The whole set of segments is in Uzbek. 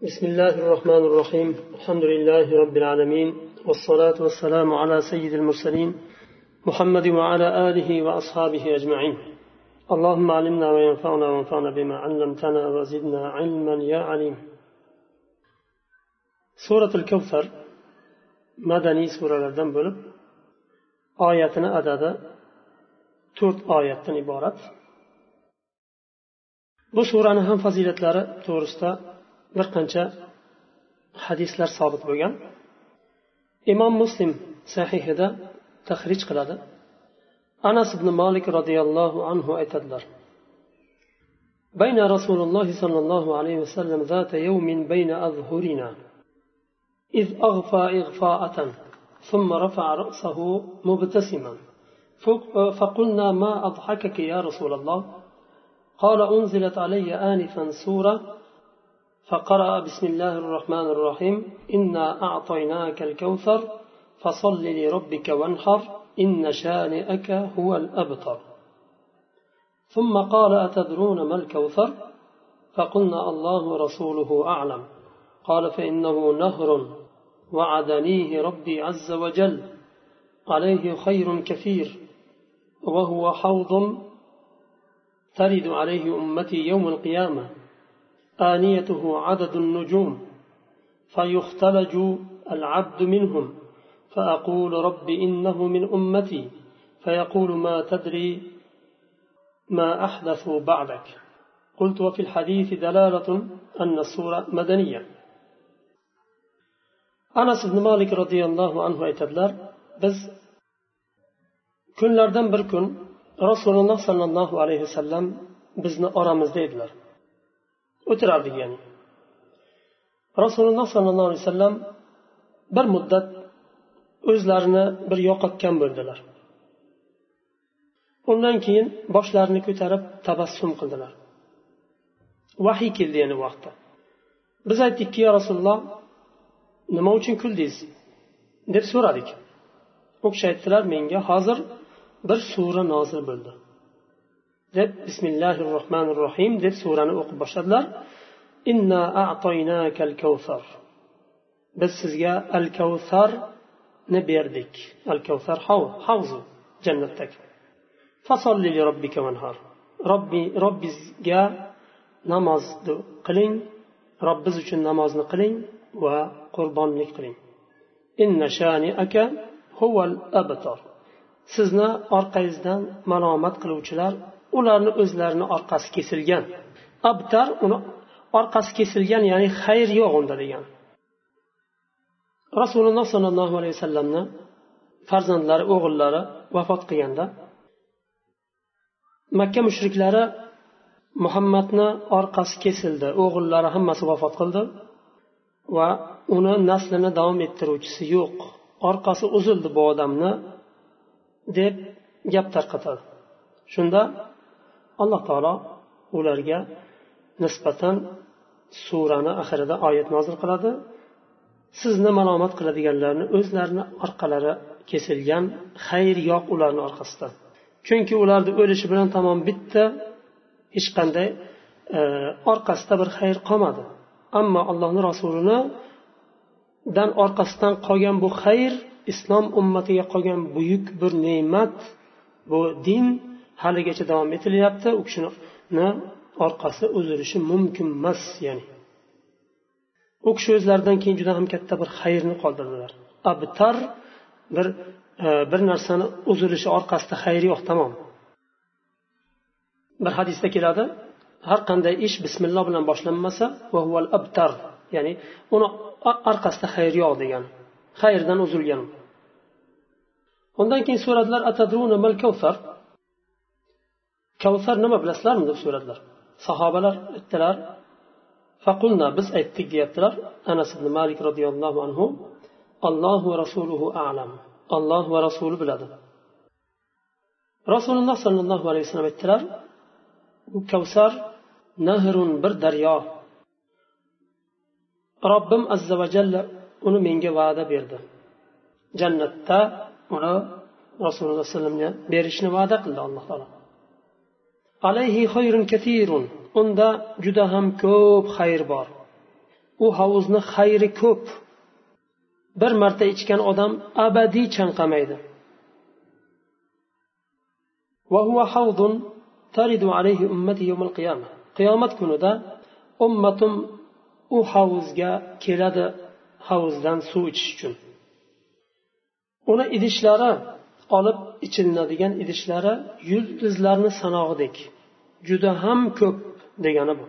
بسم الله الرحمن الرحيم الحمد لله رب العالمين والصلاة والسلام على سيد المرسلين محمد وعلى آله وأصحابه أجمعين اللهم علمنا وينفعنا وانفعنا بما علمتنا وزدنا علما يا عليم سورة الكوثر مدني سورة لردن بولب آياتنا أدادا to'rt oyatdan iborat bu surani ham fazilatlari to'g'risida bir qancha hadislar sobit bo'lgan. Imom muslim sahihida tahrij qiladi. Anas ibn molik roziyallohu anhu aytadilar بين رسول الله صلى الله عليه وسلم ذات يوم بين أظهرنا إذ أغفى إغفاءة ثم رفع رأسه مبتسما فقلنا ما أضحكك يا رسول الله قال أنزلت علي آنفا سورة فقرأ بسم الله الرحمن الرحيم إنا أعطيناك الكوثر فصل لربك وانحر إن شانئك هو الأبتر. ثم قال أتدرون ما الكوثر؟ فقلنا الله ورسوله أعلم. قال فإنه نهر وعدنيه ربي عز وجل عليه خير كثير وهو حوض ترد عليه أمتي يوم القيامة. آنيته عدد النجوم فيختلج العبد منهم فأقول رب إنه من أمتي فيقول ما تدري ما أحدثوا بعدك. قلت وفي الحديث دلالة أن السورة مدنية. أنس بن مالك رضي الله عنه أيتدلر بز kunlardan bir kun rasululloh sollallohu alayhi vasallam bizni oramizda edilar o'tirardik ya'ni. Rasululloh sollallohu alayhi vasallam bir muddat o'zlarini bir yo'qotgan bo'ldilar. Undan keyin boshlarini ko'tarib tabassum qildilar. Vahiy keldi yana bu vaqtda. Biz aytdikki yo rasululloh nima uchun kuldingiz deb so'radik. U kishi aytdilar menga hozir bir sura nozil bo'ldi. Deb bismillahi rohmanir rohim deb surani o'qib boshladilar. Inna a'toynakal kavsar biz sizga al kavsarni berdik. Al kavsar havzu jannatdagi. Fasolli robbika vanhar robbi robbizga namozni qiling. Robbiz uchun namozni qiling va qurbonlik qiling. Inna shaniaka huval abtar. Sizni orqangizdan malomat qiluvchilar ularni o'zlarini orqasi kesilgan. Abtar uni orqasi kesilgan ya'ni xayr yo'q unda degan. Rasululloh sollallohu alayhi vasallamni farzandlari o'g'illari vafot qilganda makka mushriklari muhammadni orqasi kesildi o'g'illari hammasi vafot qildi va uni naslini davom ettiruvchisi yo'q orqasi uzildi bu odamni deb gap tarqatadi. Shunda alloh taolo ularga nisbatan surani oxirida oyat nozil qiladi. Sizni malomat qiladiganlarni o'zlarini orqalari kesilgan xayr yo'q ularni orqasida. Chunki ularni o'lishi bilan tamom bitta hech qanday e, orqasida bir xayr qolmadi. Ammo allohni rasulidan orqasidan qolgan bu xayr islom ummatiga qolgan buyuk bir ne'mat bu din haligacha davom etilyapti. U kishini orqasi uzilishi mumkin emas ya'ni. U kishi o'zlaridan keyin juda ham katta bir xayrni qoldirdilar. Abtar bir e, bir narsani uzilishi orqasida xayr yo'q tamom. Bir hadisda keladi har qanday ish bismilloh bilan boshlanmasa abtar ya'ni uni orqasida xayr yo'q degan xayrdan uzilgan. Undan keyin so'radilar atadruna mal kavsar kavsar nima bilasizlarmi deb so'radilar. Sahobalar aytdilar faqulna biz aytdik deyaptilar. Anas ibn malik roziyallohu anhu allohu va rasuluhu alam. Alloh va rasuli biladi. Rasululloh sollallohu alayhi vasallam aytdilar bu kavsar nahrun bir daryo. Robbim azza va jalla uni menga va'da berdi. Jannatda uni rasululloh alayhi vasallamga berishni va'da qildi alloh taolo. Alayhi xayrun kathirun. Unda juda ham ko'p xayr bor. U hovuzni xayri ko'p. Bir marta ichgan odam abadiy chanqamaydi. Qiyomat kunida ummatim u hovuzga keladi hovuzdan suv ichish uchun. Uni idishlari olib ichilinadigan idishlari yulduzlarni sanog'idek. Juda ham ko'p degani bu.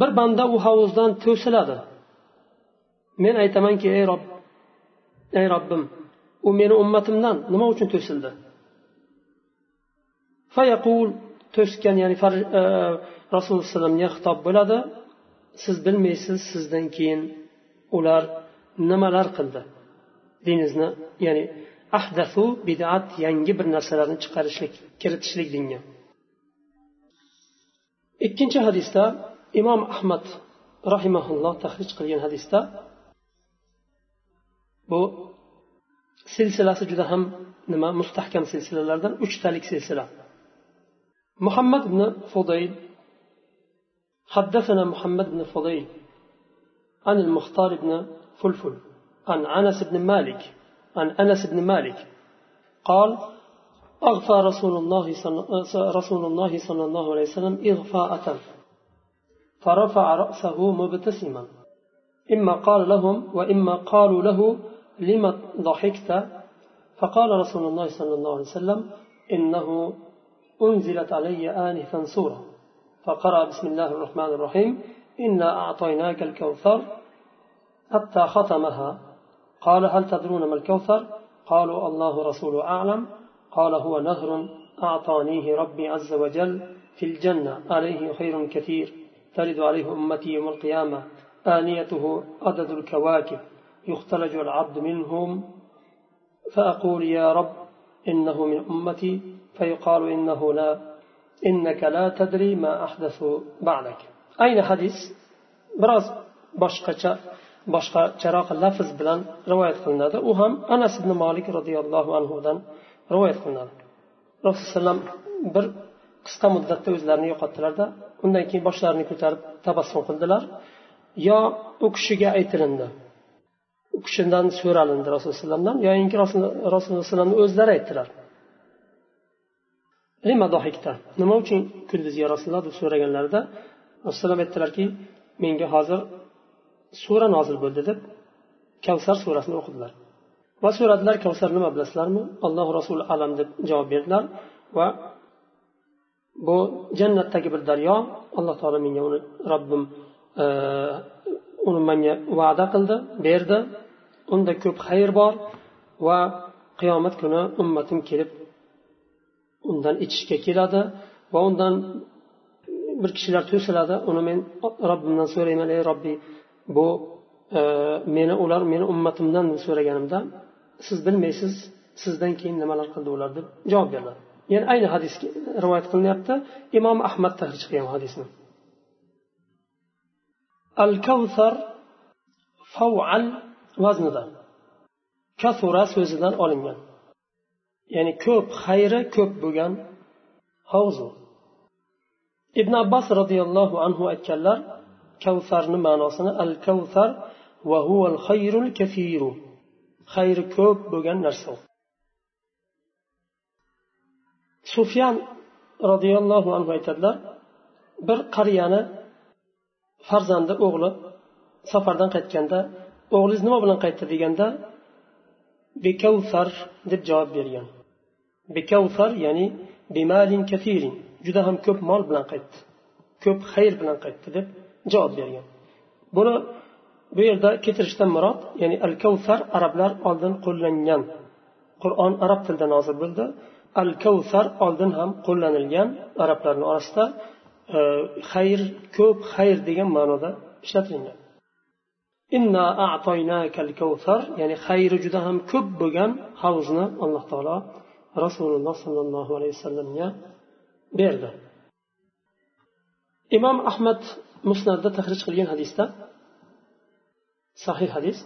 Bir banda u hovuzdan to'siladi. Men aytamanki ey rob ey robbim u meni ummatimdan nima uchun to'sildi? Fayaqul to'sgan ya'ni e, rasululloh alayhivasallamga xitob bo'ladi. Siz bilmaysiz sizdan keyin ular nimalar qildi? diningizni ya'ni ahdasu bidat yangi bir narsalarni chiqarishlik kiritishlik dinga ikkinchi hadisda imom ahmad rahimaulloh tahrij qilgan hadisda bu silsilasi juda ham nima mustahkam silsilalardan uchtalik silsila محمد بن فضيل حدثنا محمد بن فضيل عن المختار بن فلفل عن أنس بن مالك عن أنس بن مالك. قال أغفى رسول الله صلى رسول الله صلى الله عليه وسلم إغفاءة فرفع رأسه مبتسما. إما قال لهم وإما قالوا له لم ضحكت؟ فقال رسول الله صلى الله عليه وسلم إنه أنزلت علي آنفا سورة. فقرأ بسم الله الرحمن الرحيم إنا أعطيناك الكوثر حتى ختمها. قال هل تدرون ما الكوثر؟ قالوا الله رسول أعلم. قال هو نهر أعطانيه ربي عز وجل في الجنة. عليه خير كثير. ترد عليه أمتي يوم القيامة. آنيته عدد الكواكب. يختلج العبد منهم. فأقول يا رب إنه من أمتي. فيقال إنه لا. إنك لا تدري ما أحدث بعدك. أين حديث؟ براز boshqa boshqacharoq lafz bilan rivoyat qilinadi. U ham anas ibn molik roziyallohu anhudan rivoyat qilinadi. Rasululloh bir qisqa muddatda o'zlarini yo'qotdilarda undan keyin boshlarini ko'tarib tabassum qildilar. Yo u kishiga aytilindi u kishidan so'ralindi rasululloh alayhi yoyinki rasululloh alayhi o'zlari aytdilar. Nima uchun kuldingiz ya rasululloh deb so'raganlarida rasululloh aytdilarki menga hozir sura nozil bo'ldi deb kavsar surasini o'qidilar. Va so'radilar kavsar nima bilasizlarmi? Alloh rasuli alam deb javob berdilar va bu jannatdagi bir daryo alloh taolo menga uni robbim e, uni menga va'da qildi berdi. Unda ko'p xayr bor va qiyomat kuni ummatim kelib undan ichishga keladi va undan bir kishilar to'siladi. Uni men robbimdan so'rayman ey robbiy bu e, meni ular meni ummatimdan so'raganimda siz bilmaysiz sizdan keyin nimalar qildi ular deb javob beriladi yana ayni hadis rivoyat qilinyapti. Imom ahmad tahrij qilgan hadisni. Al kavsar faval vaznida. Kasura so'zidan olingan. Ya'ni ko'p xayri ko'p bo'lgan havzu ibn abbos roziyallohu anhu aytganlar kavfarni ma'nosini al kavfar va huval xayrul kafiru xayri ko'p bo'lgan narsa. Sufyan roziyallohu anhu aytadilar bir qariyani farzandi o'g'li safardan qaytganda o'g'lingiz nima bilan qaytdi? deganda bekavfar deb javob bergan. Bekavfar ya'ni bimalin kafirin juda ham ko'p mol bilan qaytdi ko'p xayr bilan qaytdi deb javob bergan. Buni bu yerda keltirishdan murod ya'ni al kavsar arablar oldin qo'llangan. Qur'on arab tilida nozil bo'ldi. Al kavsar oldin ham qo'llanilgan arablarni orasida e, xayr ko'p xayr degan ma'noda ishlatilgan. Inna a'toynakal kavsar ya'ni xayri juda ham ko'p bo'lgan havzni alloh taolo rasululloh sollallohu alayhi vasallamga berdi. Imom ahmad musnatda tahrij qilgan hadisda sahih hadis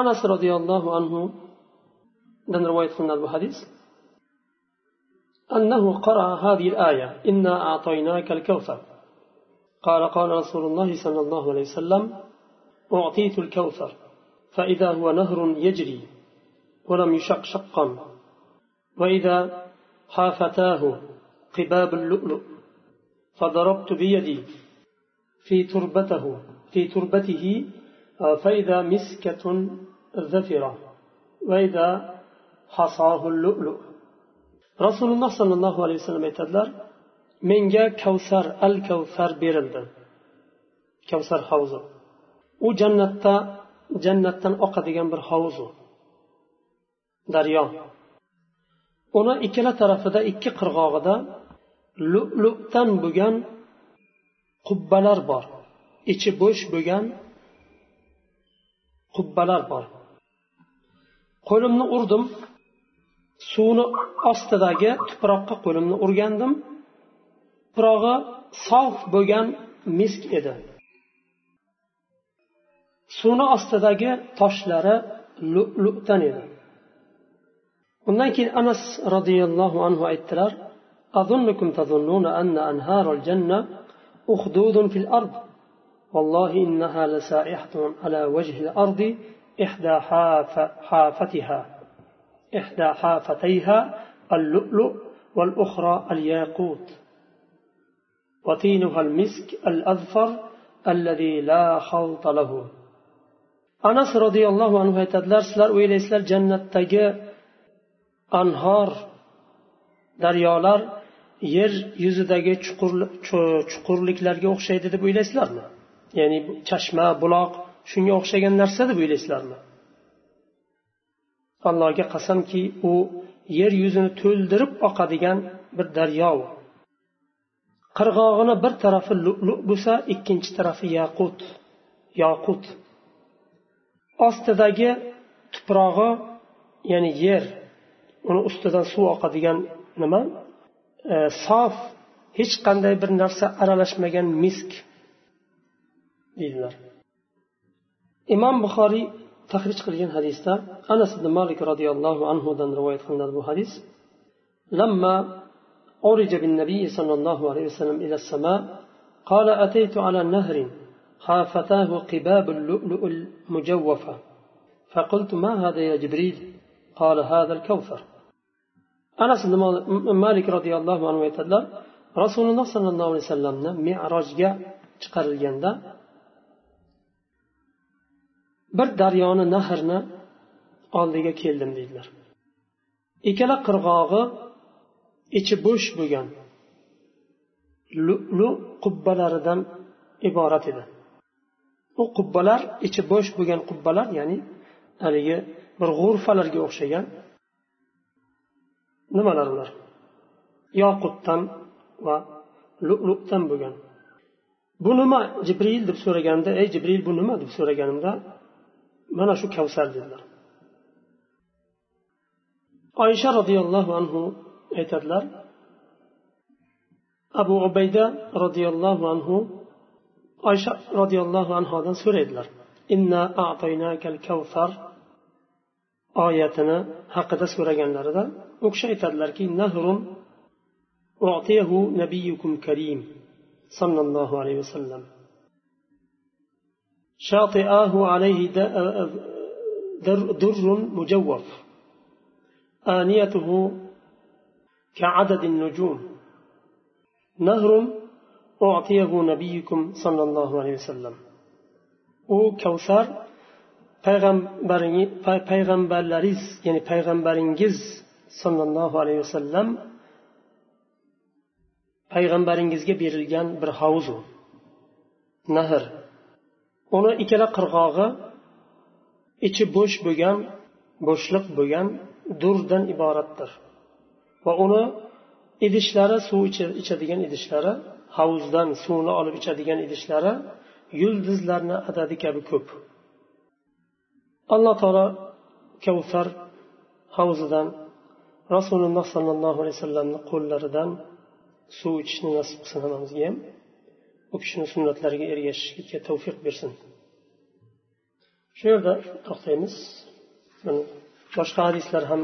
anas roziyallohu anhudan rivoyat qilinadi bu hadis أنه قرأ هذه الآية إنا أعطيناك الكوثر قال قال رسول الله صلى الله عليه وسلم أعطيت الكوثر فإذا هو نهر يجري ولم يشق شقا وإذا حافتاه قباب اللؤلؤ فضربت بيدي. في تربته في تربته فإذا مسكة ذفرة وإذا حصاه اللؤلؤ رسول الله صلى الله عليه وسلم aytadilar menga kavsar al kavsar berildi kavsar havzi u jannatda jannatdan oqadigan bir hovuz u daryo uni ikkala tarafida ikki qirg'og'ida lu'lu'dan bo'lgan qubbalar bor ichi bo'sh bo'lgan qubbalar bor qo'limni urdim suvni ostidagi tuproqqa qo'limni urgandim tuprog'i sof bo'lgan misk edi suvni ostidagi toshlari lu'lu'dan edi undan keyin anas roziyallohu anhu aytdilar أظنكم تظنون أن أنهار الجنة أخدود في الأرض. والله إنها لسائحة على وجه الأرض إحدى حاف حافتها إحدى حافتيها اللؤلؤ والأخرى الياقوت. وطينها المسك الأظفر الذي لا خلط له. anas roziyallohu anhu aytadilar sizlar o'ylaysizlar jannatdagi anhor daryolar yer yuzidagi chuqurliklarga o'xshaydi deb o'ylaysizlarmi? Ya'ni chashma buloq shunga o'xshagan narsa deb o'ylaysizlarmi? Allohga qasamki u yer yuzini to'ldirib oqadigan bir daryo. Qirg'og'ini bir tarafi lu'lu bo'lsa ikkinchi tarafi yaqut. Yoqut ostidagi tuprog'i ya'ni yer uni ustidan suv oqadigan nima? Sof hech qanday bir narsa aralashmagan misk deydilar imom buxoriy tahrij qilgan hadisda anas ibn malik roziyallohu anhudan rivoyat qilinadi bu hadis لما عرج بالنبي صلى الله عليه وسلم إلى السماء قال أتيت على نهر حافتاه قباب اللؤلؤ المجوفة فقلت ما هذا يا جبريل قال هذا الكوثر anas ibn malik roziyallohu anhu aytadilar rasululloh sollallohu alayhi vasallamni merojga chiqarilganda bir daryoni nahrni oldiga keldim deydilar. Ikkala qirg'og'i ichi bo'sh bo'lgan lu qubbalaridan iborat edi. U qubbalar ichi bo'sh bo'lgan qubbalar ya'ni haligi bir g'urfalarga o'xshagan nimalar ular? Yoqutdan va lu'ludan bo'lgan. Bu nima? Jibril deb so'raganda ey jibril bu nima? deb so'raganimda mana shu kavsar dedilar. Oysha roziyallohu anhu aytadilar abu ubayda roziyallohu anhu oysha roziyallohu anhudan so'raydilar inna a'toynakal kavsar oyatini haqida so'raganlarida u kishi aytadilarki nahrun نبيكم كريم صلى الله عليه وسلم شاطئاه عليه در مجوف آنيته كعدد النجوم نهر أعطيه نبيكم صلى الله عليه وسلم u kavsar payg'ambarlaringiz ya'ni payg'ambaringiz sollallohu alayhi vasallam payg'ambaringizga berilgan bir hovuz u. Nahr. Uni ikkala qirg'og'i ichi bo'sh bo'lgan bo'shliq bo'lgan durdan iboratdir. Va uni idishlari suv ichadigan idishlari havuzdan suvni olib ichadigan idishlari yulduzlarni adadi kabi ko'p. Alloh taolo kavsar havzidan rasululloh sollallohu alayhi vasallamni qo'llaridan suv ichishni nasib qilsin hammamizga ham. U kishini sunnatlariga ergashishlikka tavfiq bersin. Shu yerda to'xtaymiz. Boshqa hadislar ham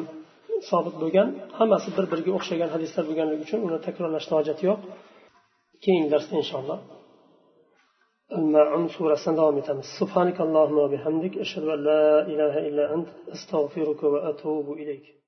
sobit bo'lgan. Hammasi bir biriga o'xshagan hadislar bo'lganligi uchun uni takrorlashni hojati yo'q. Keyingi darsda inshaalloh. الماعون سورة دوام سبحانك اللهم وبحمدك أشهد أن لا إله إلا أنت أستغفرك وأتوب إليك.